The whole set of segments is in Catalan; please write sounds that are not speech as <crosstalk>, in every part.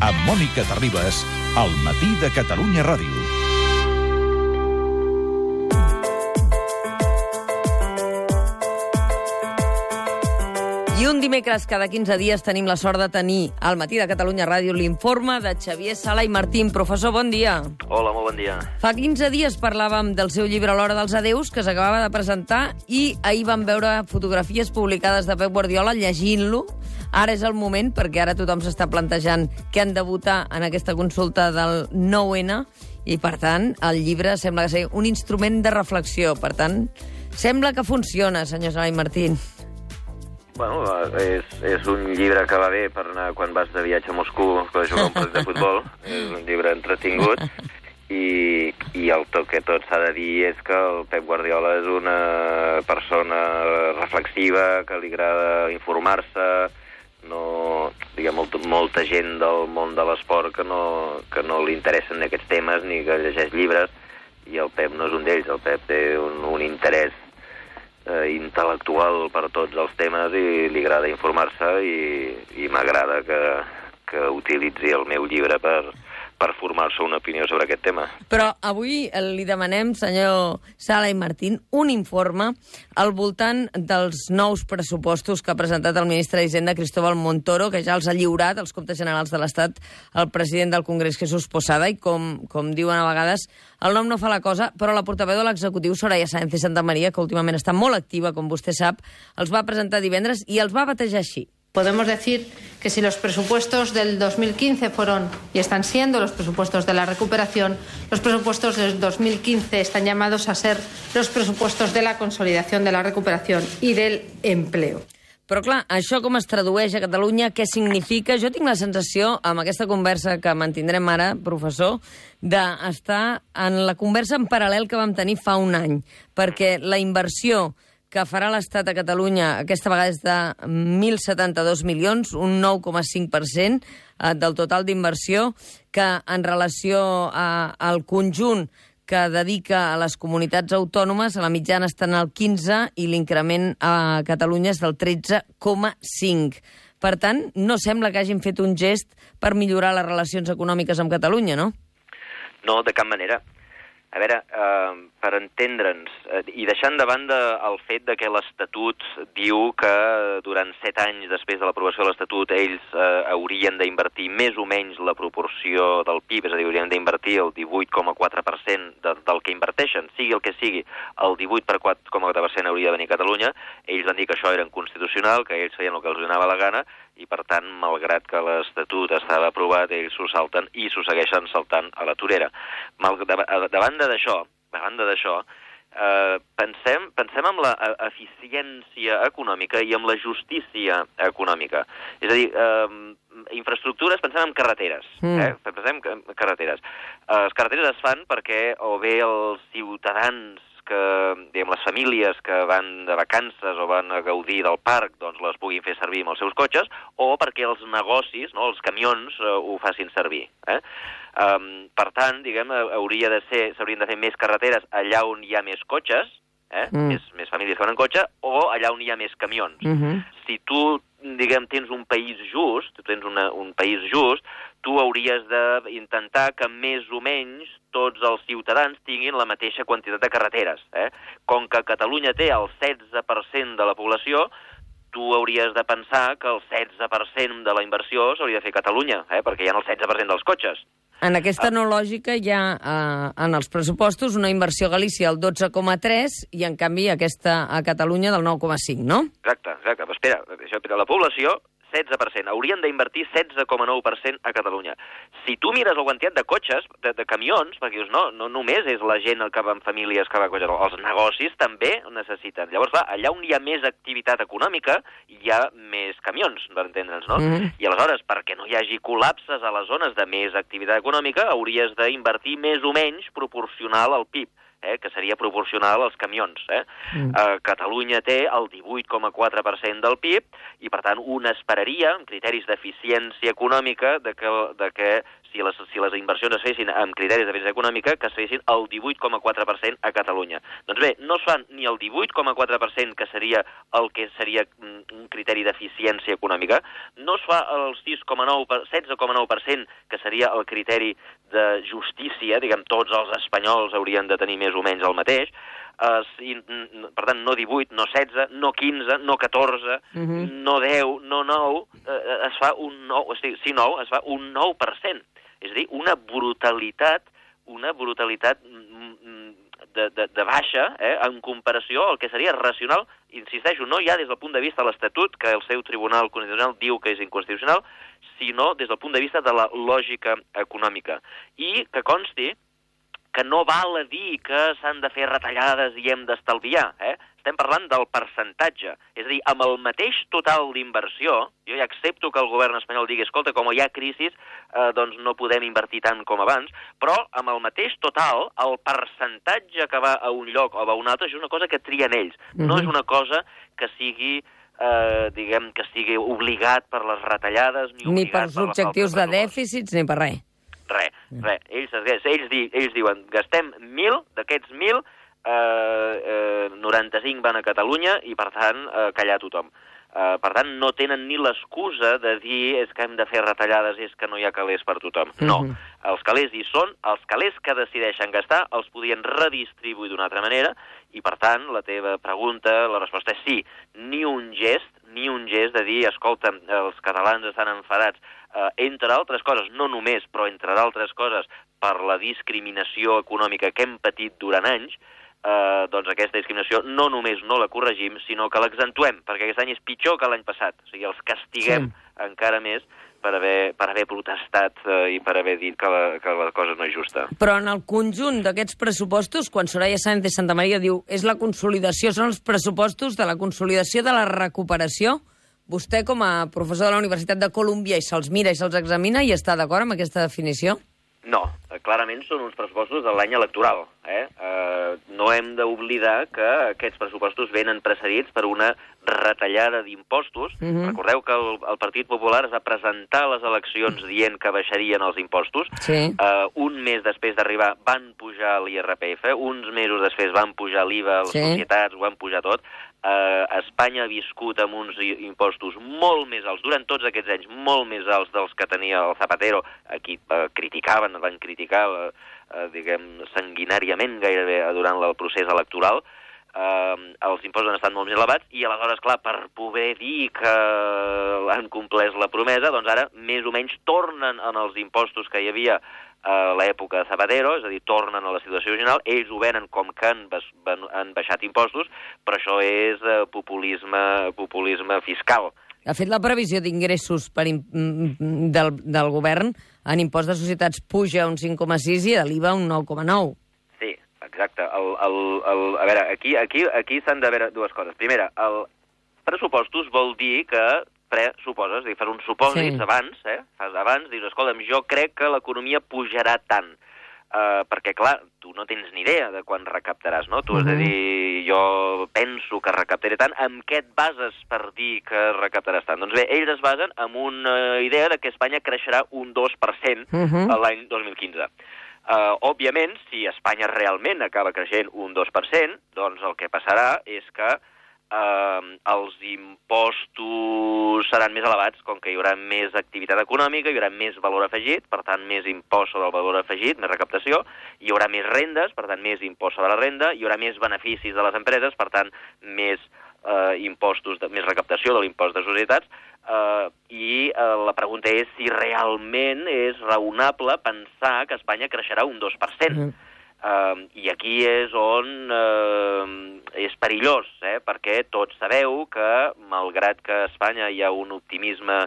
amb Mònica Terribas, al matí de Catalunya Ràdio. I un dimecres cada 15 dies tenim la sort de tenir al matí de Catalunya Ràdio l'informe de Xavier Sala i Martín. Professor, bon dia. Hola, molt bon dia. Fa 15 dies parlàvem del seu llibre l'hora dels adeus, que s'acabava de presentar, i ahir vam veure fotografies publicades de Pep Guardiola llegint-lo. Ara és el moment, perquè ara tothom s'està plantejant que han de votar en aquesta consulta del 9-N, i per tant el llibre sembla que ser un instrument de reflexió. Per tant, sembla que funciona, senyor Sala i Martín. Bueno, és, és un llibre que va bé per anar quan vas de viatge a Moscou per jugar un partit de futbol. <laughs> és un llibre entretingut. I, i el tot que tot s'ha de dir és que el Pep Guardiola és una persona reflexiva, que li agrada informar-se, no, diguem, molt, molta gent del món de l'esport que no, que no li interessen aquests temes ni que llegeix llibres, i el Pep no és un d'ells, el Pep té un, un interès eh, intel·lectual per tots els temes i li agrada informar-se i, i m'agrada que, que utilitzi el meu llibre per, per formar-se una opinió sobre aquest tema. Però avui li demanem, senyor Sala i Martín, un informe al voltant dels nous pressupostos que ha presentat el ministre d'Hisenda, Cristóbal Montoro, que ja els ha lliurat als comptes generals de l'Estat el president del Congrés, Jesús Posada, i com, com diuen a vegades, el nom no fa la cosa, però la portaveu de l'executiu, Soraya Sáenz de Santa Maria, que últimament està molt activa, com vostè sap, els va presentar divendres i els va batejar així. Podemos decir que si los presupuestos del 2015 fueron y están siendo los presupuestos de la recuperación, los presupuestos del 2015 están llamados a ser los presupuestos de la consolidación de la recuperación y del empleo. Però clar, això com es tradueix a Catalunya, què significa? Jo tinc la sensació, amb aquesta conversa que mantindrem ara, professor, d'estar en la conversa en paral·lel que vam tenir fa un any, perquè la inversió que farà l'Estat a Catalunya aquesta vegada és de 1.072 milions, un 9,5% eh, del total d'inversió, que en relació a, al conjunt que dedica a les comunitats autònomes, a la mitjana estan al 15 i l'increment a Catalunya és del 13,5. Per tant, no sembla que hagin fet un gest per millorar les relacions econòmiques amb Catalunya, no? No, de cap manera. A veure, eh, per entendre'ns, eh, i deixant de banda el fet de que l'Estatut diu que durant set anys després de l'aprovació de l'Estatut ells eh, haurien d'invertir més o menys la proporció del PIB, és a dir, haurien d'invertir el 18,4% de, del que inverteixen, sigui el que sigui, el 18,4% hauria de venir a Catalunya, ells van dir que això era inconstitucional, que ells feien el que els donava la gana, i per tant, malgrat que l'Estatut estava aprovat, ells s'ho salten i s'ho segueixen saltant a la torera. Mal, de, de banda d'això, a banda d'això, eh, pensem, pensem en la eficiència econòmica i en la justícia econòmica. És a dir, eh, infraestructures, pensem en carreteres. Mm. Eh? Pensem en carreteres. Eh, les carreteres es fan perquè o bé els ciutadans que, diguem, les famílies que van de vacances o van a gaudir del parc, doncs les puguin fer servir amb els seus cotxes, o perquè els negocis, no, els camions, eh, ho facin servir. Eh? Um, per tant, diguem, hauria de ser, s'haurien de fer més carreteres allà on hi ha més cotxes, eh? Mm. més, més famílies que van en cotxe, o allà on hi ha més camions. Mm -hmm. Si tu, diguem, tens un país just, tu tens una, un país just, tu hauries d'intentar que més o menys tots els ciutadans tinguin la mateixa quantitat de carreteres. Eh? Com que Catalunya té el 16% de la població, tu hauries de pensar que el 16% de la inversió s'hauria de fer a Catalunya, eh? perquè hi ha el 16% dels cotxes. En aquesta no lògica hi ha eh, en els pressupostos una inversió a Galícia al 12,3 i, en canvi, aquesta a Catalunya del 9,5, no? Exacte, exacte. Però espera, això, però la població 16%. Haurien d'invertir 16,9% a Catalunya. Si tu mires la quantitat de cotxes, de, de camions, perquè dius, no, no només és la gent que va en famílies que va cotxes, els negocis també necessiten. Llavors, clar, allà on hi ha més activitat econòmica, hi ha més camions, per entendre'ns, no? Mm. I aleshores, perquè no hi hagi col·lapses a les zones de més activitat econòmica, hauries d'invertir més o menys proporcional al PIB eh, que seria proporcional als camions. Eh? Mm. Eh, Catalunya té el 18,4% del PIB i, per tant, un esperaria, amb criteris d'eficiència econòmica, de que, de que si les, si les inversions es fessin amb criteris d'eficiència econòmica, que es fessin el 18,4% a Catalunya. Doncs bé, no es fan ni el 18,4%, que seria el que seria mm, un criteri d'eficiència econòmica, no es fa el 6,9%, 16,9%, que seria el criteri de justícia, diguem, tots els espanyols haurien de tenir més o menys el mateix, si, per tant, no 18, no 16, no 15, no 14, uh -huh. no 10, no 9, uh, es fa un 9, o sigui, sí 9, es fa un 9%. És a dir, una brutalitat, una brutalitat de, de, de baixa eh, en comparació al que seria racional, insisteixo, no ja des del punt de vista de l'Estatut, que el seu Tribunal Constitucional diu que és inconstitucional, sinó des del punt de vista de la lògica econòmica. I que consti que no val a dir que s'han de fer retallades i hem d'estalviar, eh? Estem parlant del percentatge. És a dir, amb el mateix total d'inversió, jo ja accepto que el govern espanyol digui, escolta, com hi ha crisi, eh, doncs no podem invertir tant com abans, però amb el mateix total, el percentatge que va a un lloc o a un altre és una cosa que trien ells. Mm -hmm. No és una cosa que sigui eh, diguem, que estigui obligat per les retallades... Ni, ni per els objectius de dèficits, ni per res. Res, res. Ells, ells, di, ells diuen, gastem 1.000, d'aquests 1.000, eh, eh, 95 van a Catalunya i, per tant, eh, callar tothom. Uh, per tant, no tenen ni l'excusa de dir és que hem de fer retallades i és que no hi ha calés per tothom. Mm -hmm. No. Els calés hi són, els calés que decideixen gastar els podien redistribuir d'una altra manera i, per tant, la teva pregunta, la resposta és sí. Ni un gest, ni un gest de dir, escolta, els catalans estan enfadats, uh, entre altres coses, no només, però entre d'altres coses, per la discriminació econòmica que hem patit durant anys, eh, doncs aquesta discriminació no només no la corregim, sinó que l'accentuem, perquè aquest any és pitjor que l'any passat. O sigui, els castiguem sí. encara més per haver, per haver protestat eh, i per haver dit que la, que la cosa no és justa. Però en el conjunt d'aquests pressupostos, quan Soraya Sáenz de Santa Maria diu és la consolidació, són els pressupostos de la consolidació de la recuperació, vostè com a professor de la Universitat de Colúmbia i se'ls mira i se'ls examina i està d'acord amb aquesta definició? No, clarament són uns pressupostos de l'any electoral. Eh? Eh, no hem d'oblidar que aquests pressupostos venen precedits per una retallada d'impostos. Mhm. -huh. Recordeu que el, el Partit Popular es va presentar a les eleccions dient que baixarien els impostos. Sí. Eh, un mes després d'arribar van pujar l'IRPF, uns mesos després van pujar l'IVA, les sí. societats, ho van pujar tot eh, Espanya ha viscut amb uns impostos molt més alts, durant tots aquests anys, molt més alts dels que tenia el Zapatero, aquí eh, criticaven, van criticar, eh, eh, diguem, sanguinàriament gairebé durant el procés electoral, eh, els impostos han estat molt més elevats i aleshores, clar, per poder dir que han complès la promesa, doncs ara més o menys tornen en els impostos que hi havia a l'època de Zapatero, és a dir, tornen a la situació original, ells ho venen com que han, han baixat impostos, però això és eh, populisme, populisme fiscal. De fet, la previsió d'ingressos mm, del, del govern en impost de societats puja un 5,6 i de l'IVA un 9,9. Sí, exacte. El, el, el, a veure, aquí, aquí, aquí s'han de veure dues coses. Primera, el pressupostos vol dir que presuposes, és dir, fas uns supòsits sí. abans, eh? Fas abans, dius, escolta'm, jo crec que l'economia pujarà tant. Uh, perquè, clar, tu no tens ni idea de quan recaptaràs, no? Tu uh -huh. has de dir, jo penso que recaptaré tant, amb què et bases per dir que recaptaràs tant? Doncs bé, ells es basen en una idea de que Espanya creixerà un 2% uh -huh. l'any 2015. Uh, òbviament, si Espanya realment acaba creixent un 2%, doncs el que passarà és que eh, els impostos seran més elevats, com que hi haurà més activitat econòmica, hi haurà més valor afegit, per tant, més impost sobre el valor afegit, més recaptació, hi haurà més rendes, per tant, més impost sobre la renda, hi haurà més beneficis de les empreses, per tant, més eh, impostos, de, més recaptació de l'impost de societats, eh, i eh, la pregunta és si realment és raonable pensar que Espanya creixerà un 2%. Mm. Uh, I aquí és on uh, és perillós, eh? perquè tots sabeu que, malgrat que a Espanya hi ha un optimisme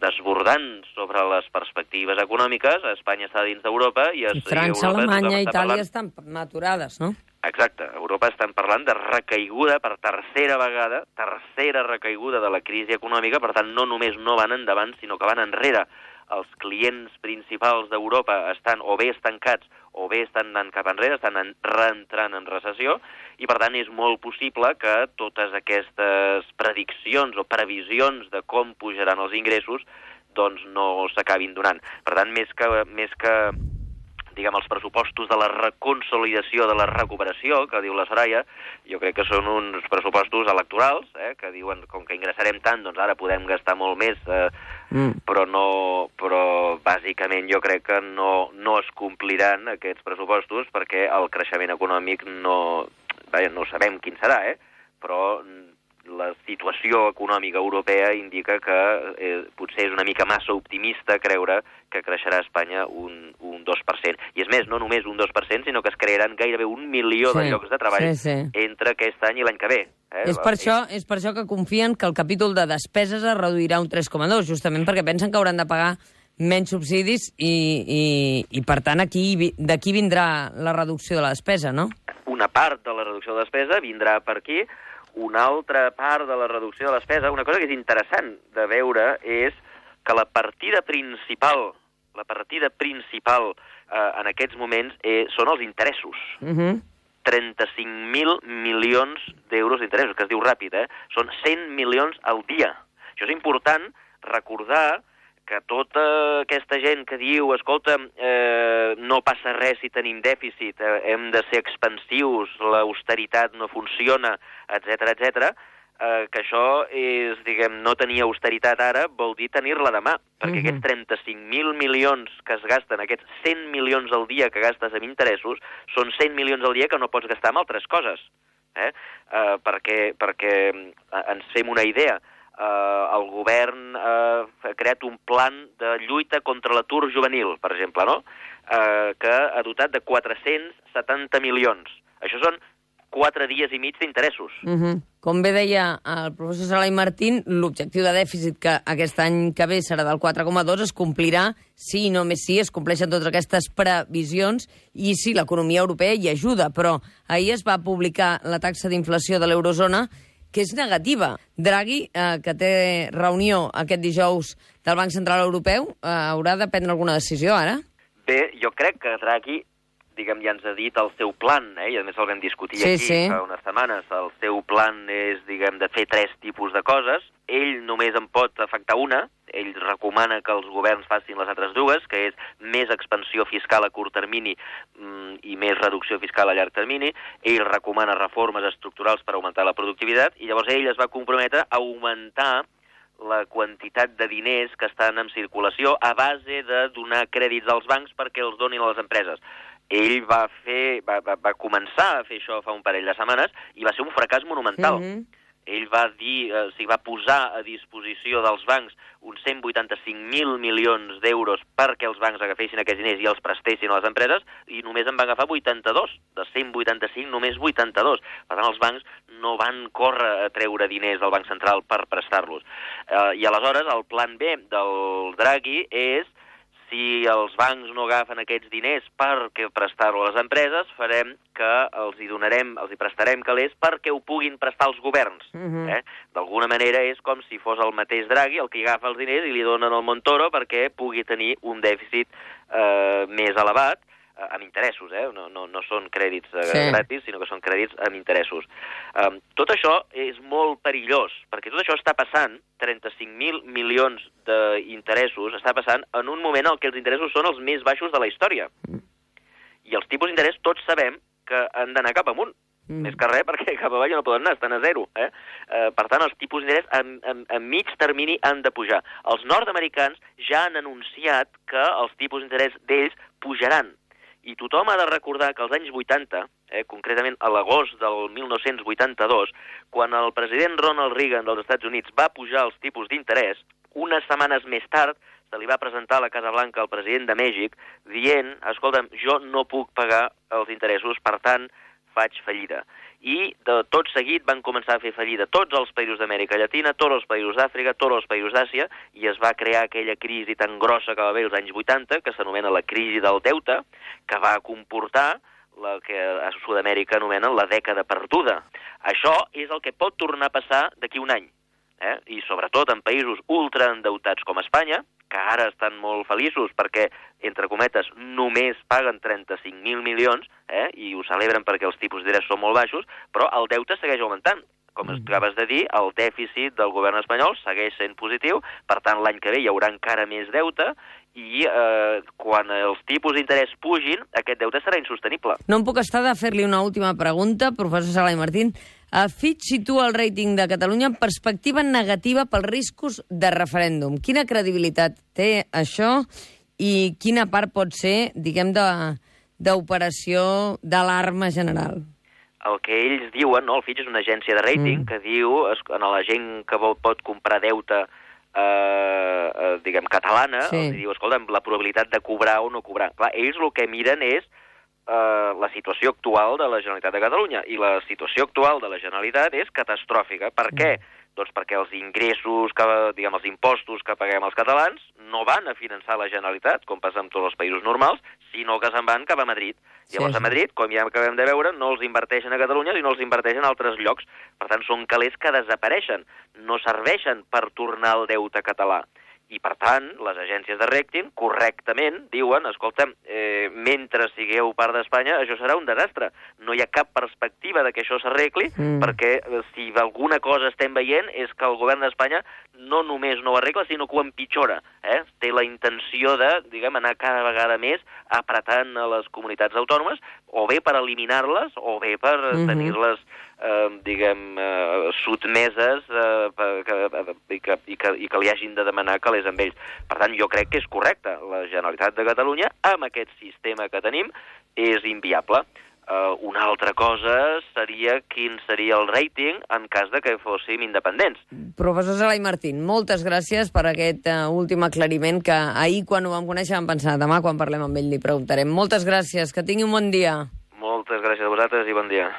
desbordant sobre les perspectives econòmiques, Espanya està dins d'Europa i, I França, i Europa Alemanya i Itàlia parlant... estan maturades, no? Exacte. Europa estan parlant de recaiguda per tercera vegada, tercera recaiguda de la crisi econòmica, per tant, no només no van endavant, sinó que van enrere els clients principals d'Europa estan o bé estancats o bé estan anant cap enrere, estan en, reentrant en recessió, i per tant és molt possible que totes aquestes prediccions o previsions de com pujaran els ingressos doncs no s'acabin donant. Per tant, més que, més que diguem, els pressupostos de la reconsolidació, de la recuperació, que diu la Soraya, jo crec que són uns pressupostos electorals, eh, que diuen, com que ingressarem tant, doncs ara podem gastar molt més, eh, mm. però, no, però bàsicament jo crec que no, no es compliran aquests pressupostos perquè el creixement econòmic no, vaja, no sabem quin serà, eh, però la situació econòmica europea indica que eh, potser és una mica massa optimista creure que creixerà a Espanya un, un 2%. I és més, no només un 2%, sinó que es crearan gairebé un milió sí, de llocs de treball sí, sí. entre aquest any i l'any que ve. Eh? És, per això, és per això que confien que el capítol de despeses es reduirà un 3,2, justament perquè pensen que hauran de pagar menys subsidis i, i, i per tant, aquí d'aquí vindrà la reducció de la despesa, no? Una part de la reducció de despesa vindrà per aquí, una altra part de la reducció de la despesa, una cosa que és interessant de veure és que la partida principal, la partida principal eh, en aquests moments eh, són els interessos. Uh -huh. 35.000 milions d'euros d'interessos, que es diu ràpid, eh? Són 100 milions al dia. Això és important recordar que tota aquesta gent que diu, escolta, eh, no passa res si tenim dèficit, eh, hem de ser expansius, l'austeritat no funciona, etc etc, eh, que això és, diguem, no tenir austeritat ara vol dir tenir-la demà, perquè mm -hmm. aquests 35.000 milions que es gasten, aquests 100 milions al dia que gastes en interessos, són 100 milions al dia que no pots gastar en altres coses. Eh? Eh, perquè, perquè eh, ens fem una idea, eh, el govern eh, ha creat un plan de lluita contra l'atur juvenil, per exemple, no? eh, que ha dotat de 470 milions. Això són quatre dies i mig d'interessos. Uh mhm. -huh. Com bé deia el professor Salai Martín, l'objectiu de dèficit que aquest any que ve serà del 4,2 es complirà si sí, només si es compleixen totes aquestes previsions i si l'economia europea hi ajuda. Però ahir es va publicar la taxa d'inflació de l'eurozona que és negativa. Draghi, eh, que té reunió aquest dijous del Banc Central Europeu, eh, haurà de prendre alguna decisió ara? Bé, jo crec que Draghi diguem, ja ens ha dit el seu plan, eh, i a més el vam discutir sí, aquí sí. fa unes setmanes, el seu plan és, diguem, de fer tres tipus de coses, ell només en pot afectar una, ell recomana que els governs facin les altres dues, que és més expansió fiscal a curt termini mm, i més reducció fiscal a llarg termini, ell recomana reformes estructurals per augmentar la productivitat, i llavors ell es va comprometre a augmentar la quantitat de diners que estan en circulació a base de donar crèdits als bancs perquè els donin a les empreses ell va fer, va, va, va començar a fer això fa un parell de setmanes i va ser un fracàs monumental. Mm -hmm. Ell va dir, eh, o sigui, va posar a disposició dels bancs uns 185.000 milions d'euros perquè els bancs agafessin aquests diners i els prestessin a les empreses, i només en va agafar 82. De 185, només 82. Per tant, els bancs no van córrer a treure diners del Banc Central per prestar-los. Eh, I aleshores, el plan B del Draghi és si els bancs no agafen aquests diners perquè prestar-ho a les empreses, farem que els hi donarem, els hi prestarem calés perquè ho puguin prestar els governs. Uh mhm. -huh. eh? D'alguna manera és com si fos el mateix Draghi el que agafa els diners i li donen al Montoro perquè pugui tenir un dèficit eh, més elevat amb interessos, eh? no, no, no són crèdits eh, sí. gratis, sinó que són crèdits amb interessos. Um, tot això és molt perillós, perquè tot això està passant, 35.000 milions d'interessos, està passant en un moment en què els interessos són els més baixos de la història. I els tipus d'interès tots sabem que han d'anar cap amunt. Mm. Més que res, perquè cap avall no poden anar, estan a zero. Eh? Eh, per tant, els tipus d'interès a, a, a mig termini han de pujar. Els nord-americans ja han anunciat que els tipus d'interès d'ells pujaran i tothom ha de recordar que als anys 80, eh, concretament a l'agost del 1982, quan el president Ronald Reagan dels Estats Units va pujar els tipus d'interès, unes setmanes més tard se li va presentar a la Casa Blanca al president de Mèxic dient, escolta'm, jo no puc pagar els interessos, per tant, faig fallida i de tot seguit van començar a fer fallida tots els països d'Amèrica Llatina, tots els països d'Àfrica, tots els països d'Àsia, i es va crear aquella crisi tan grossa que va haver els anys 80, que s'anomena la crisi del deute, que va comportar la que a Sud-amèrica anomenen la dècada perduda. Això és el que pot tornar a passar d'aquí un any. Eh? I sobretot en països ultraendeutats com Espanya, que ara estan molt feliços perquè, entre cometes, només paguen 35.000 milions, eh, i ho celebren perquè els tipus d'interès són molt baixos, però el deute segueix augmentant. com mm. acabes de dir, el dèficit del govern espanyol segueix sent positiu, per tant l'any que ve hi haurà encara més deute i eh, quan els tipus d'interès pugin, aquest deute serà insostenible. No em puc estar de fer-li una última pregunta, professor Salai Martín. A Fitch situa el rating de Catalunya en perspectiva negativa pels riscos de referèndum. Quina credibilitat té això i quina part pot ser, diguem, d'operació d'alarma general? el que ells diuen, no? el Fitch és una agència de rating mm. que diu a la gent que vol, pot comprar deute eh, eh, diguem, catalana, sí. els diu, escolta, la probabilitat de cobrar o no cobrar. Clar, ells el que miren és eh, la situació actual de la Generalitat de Catalunya, i la situació actual de la Generalitat és catastròfica. Per què? Mm. Doncs perquè els ingressos, que, diguem, els impostos que paguem els catalans no van a finançar la Generalitat, com passa amb tots els països normals, sinó que se'n van cap a Madrid. Sí, Llavors a Madrid, com ja acabem de veure, no els inverteixen a Catalunya i no els inverteixen a altres llocs. Per tant, són calés que desapareixen, no serveixen per tornar al deute català. I, per tant, les agències de rating correctament diuen, escolta'm, eh, mentre sigueu part d'Espanya, això serà un desastre. No hi ha cap perspectiva de que això s'arregli, mm. perquè eh, si alguna cosa estem veient és que el govern d'Espanya no només no ho arregla, sinó que ho empitjora. Eh? Té la intenció de, diguem, anar cada vegada més apretant a les comunitats autònomes, o bé per eliminar-les, o bé per mm -hmm. tenir-les eh, diguem, eh, sotmeses eh, que, i, que, i, que, i que li hagin de demanar que les amb ells. Per tant, jo crec que és correcte. La Generalitat de Catalunya, amb aquest sistema que tenim, és inviable. Uh, una altra cosa seria quin seria el rating en cas de que fóssim independents. Professor Salai Martín, moltes gràcies per aquest uh, últim aclariment que ahir, quan ho vam conèixer, vam pensar demà, quan parlem amb ell, li preguntarem. Moltes gràcies, que tingui un bon dia. Moltes gràcies a vosaltres i bon dia.